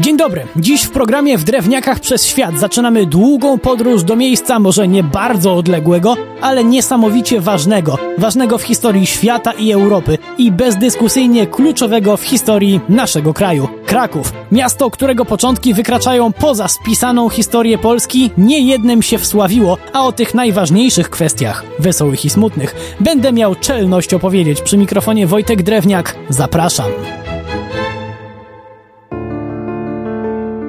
Dzień dobry. Dziś w programie W Drewniakach przez Świat zaczynamy długą podróż do miejsca może nie bardzo odległego, ale niesamowicie ważnego. Ważnego w historii świata i Europy i bezdyskusyjnie kluczowego w historii naszego kraju. Kraków. Miasto, którego początki wykraczają poza spisaną historię Polski, nie jednym się wsławiło, a o tych najważniejszych kwestiach, wesołych i smutnych, będę miał czelność opowiedzieć przy mikrofonie Wojtek Drewniak. Zapraszam.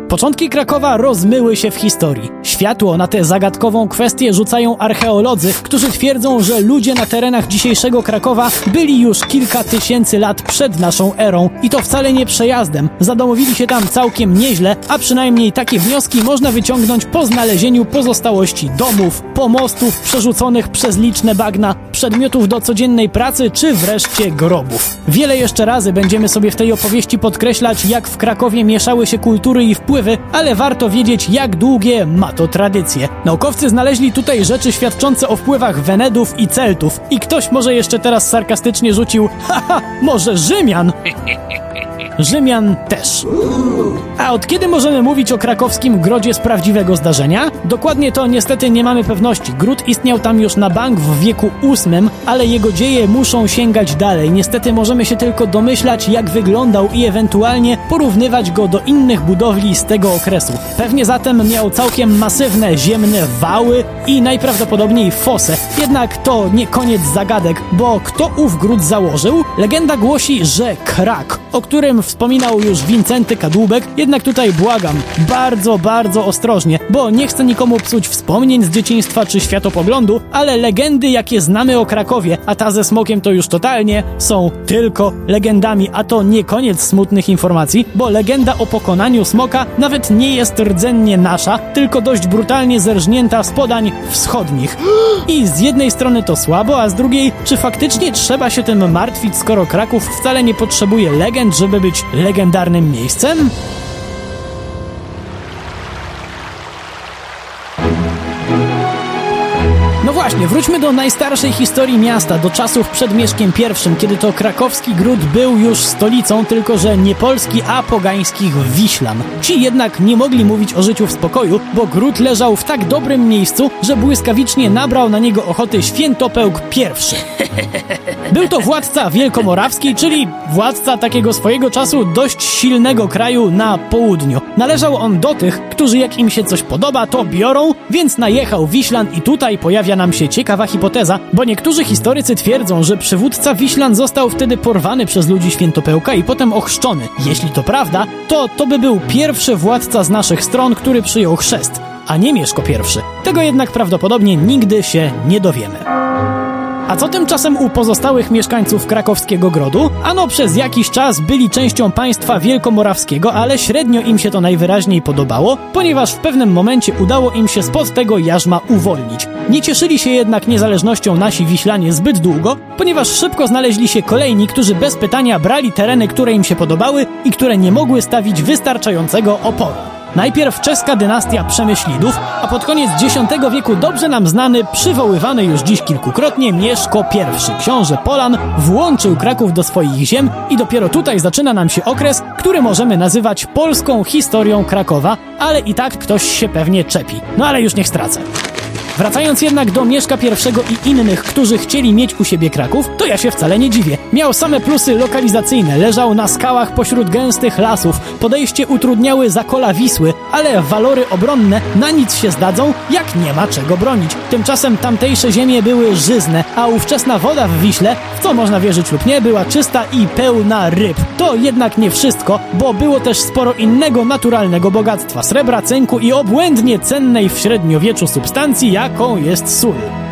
Początki Krakowa rozmyły się w historii. Światło na tę zagadkową kwestię rzucają archeolodzy, którzy twierdzą, że ludzie na terenach dzisiejszego Krakowa byli już kilka tysięcy lat przed naszą erą i to wcale nie przejazdem. Zadomowili się tam całkiem nieźle, a przynajmniej takie wnioski można wyciągnąć po znalezieniu pozostałości domów, pomostów przerzuconych przez liczne bagna, przedmiotów do codziennej pracy czy wreszcie grobów. Wiele jeszcze razy będziemy sobie w tej opowieści podkreślać, jak w Krakowie mieszały się kultury i wpływy ale warto wiedzieć, jak długie ma to tradycje. Naukowcy znaleźli tutaj rzeczy świadczące o wpływach Wenedów i Celtów. I ktoś może jeszcze teraz sarkastycznie rzucił, haha, może Rzymian? Rzymian też. A od kiedy możemy mówić o krakowskim grodzie z prawdziwego zdarzenia? Dokładnie to niestety nie mamy pewności. Gród istniał tam już na bank w wieku VIII, ale jego dzieje muszą sięgać dalej. Niestety możemy się tylko domyślać, jak wyglądał i ewentualnie porównywać go do innych budowli z tego okresu. Pewnie zatem miał całkiem masywne ziemne wały i najprawdopodobniej fosę. Jednak to nie koniec zagadek, bo kto ów gród założył? Legenda głosi, że Krak, o którym wspominał już Wincenty Kadłubek, jednak tutaj błagam, bardzo, bardzo ostrożnie, bo nie chcę nikomu psuć wspomnień z dzieciństwa czy światopoglądu, ale legendy, jakie znamy o Krakowie, a ta ze smokiem to już totalnie, są tylko legendami, a to nie koniec smutnych informacji, bo legenda o pokonaniu smoka nawet nie jest rdzennie nasza, tylko dość brutalnie zerżnięta z podań wschodnich. I z jednej strony to słabo, a z drugiej, czy faktycznie trzeba się tym martwić, skoro Kraków wcale nie potrzebuje legend, żeby być legendarnym miejscem? No właśnie, wróćmy do najstarszej historii miasta, do czasów przed Mieszkiem I, kiedy to krakowski gród był już stolicą, tylko że nie Polski, a pogańskich Wiślan. Ci jednak nie mogli mówić o życiu w spokoju, bo gród leżał w tak dobrym miejscu, że błyskawicznie nabrał na niego ochoty Świętopełk I. Był to władca wielkomorawski, czyli władca takiego swojego czasu dość silnego kraju na południu. Należał on do tych, którzy jak im się coś podoba, to biorą, więc najechał Wiślan i tutaj pojawia nam się ciekawa hipoteza, bo niektórzy historycy twierdzą, że przywódca Wiślan został wtedy porwany przez ludzi Świętopełka i potem ochrzczony. Jeśli to prawda, to to by był pierwszy władca z naszych stron, który przyjął chrzest, a nie Mieszko I. Tego jednak prawdopodobnie nigdy się nie dowiemy. A co tymczasem u pozostałych mieszkańców krakowskiego grodu? Ano przez jakiś czas byli częścią państwa wielkomorawskiego, ale średnio im się to najwyraźniej podobało, ponieważ w pewnym momencie udało im się spod tego jarzma uwolnić. Nie cieszyli się jednak niezależnością nasi Wiślanie zbyt długo, ponieważ szybko znaleźli się kolejni, którzy bez pytania brali tereny, które im się podobały i które nie mogły stawić wystarczającego oporu. Najpierw czeska dynastia Przemyślidów, a pod koniec X wieku dobrze nam znany, przywoływany już dziś kilkukrotnie Mieszko I, książę Polan, włączył Kraków do swoich ziem i dopiero tutaj zaczyna nam się okres, który możemy nazywać polską historią Krakowa, ale i tak ktoś się pewnie czepi. No ale już niech stracę. Wracając jednak do Mieszka I i innych, którzy chcieli mieć u siebie Kraków, to ja się wcale nie dziwię. Miał same plusy lokalizacyjne, leżał na skałach pośród gęstych lasów, podejście utrudniały zakola Wisły, ale walory obronne na nic się zdadzą, jak nie ma czego bronić. Tymczasem tamtejsze ziemie były żyzne, a ówczesna woda w Wiśle, w co można wierzyć lub nie, była czysta i pełna ryb. To jednak nie wszystko, bo było też sporo innego naturalnego bogactwa, srebra, cynku i obłędnie cennej w średniowieczu substancji, jak jaką jest sól.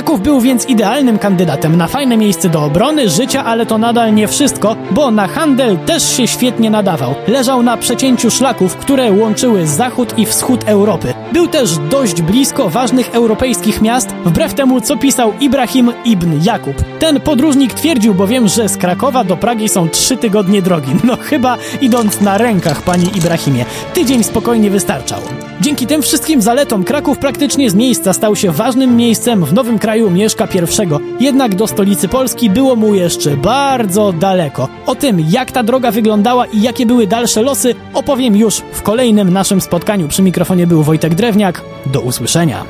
Kraków był więc idealnym kandydatem na fajne miejsce do obrony, życia, ale to nadal nie wszystko, bo na handel też się świetnie nadawał. Leżał na przecięciu szlaków, które łączyły zachód i wschód Europy. Był też dość blisko ważnych europejskich miast, wbrew temu co pisał Ibrahim ibn Jakub. Ten podróżnik twierdził bowiem, że z Krakowa do Pragi są trzy tygodnie drogi. No chyba idąc na rękach, panie Ibrahimie. Tydzień spokojnie wystarczał. Dzięki tym wszystkim zaletom Kraków praktycznie z miejsca stał się ważnym miejscem w Nowym Kraju kraju Mieszka I, jednak do stolicy Polski było mu jeszcze bardzo daleko. O tym, jak ta droga wyglądała i jakie były dalsze losy, opowiem już w kolejnym naszym spotkaniu. Przy mikrofonie był Wojtek Drewniak. Do usłyszenia.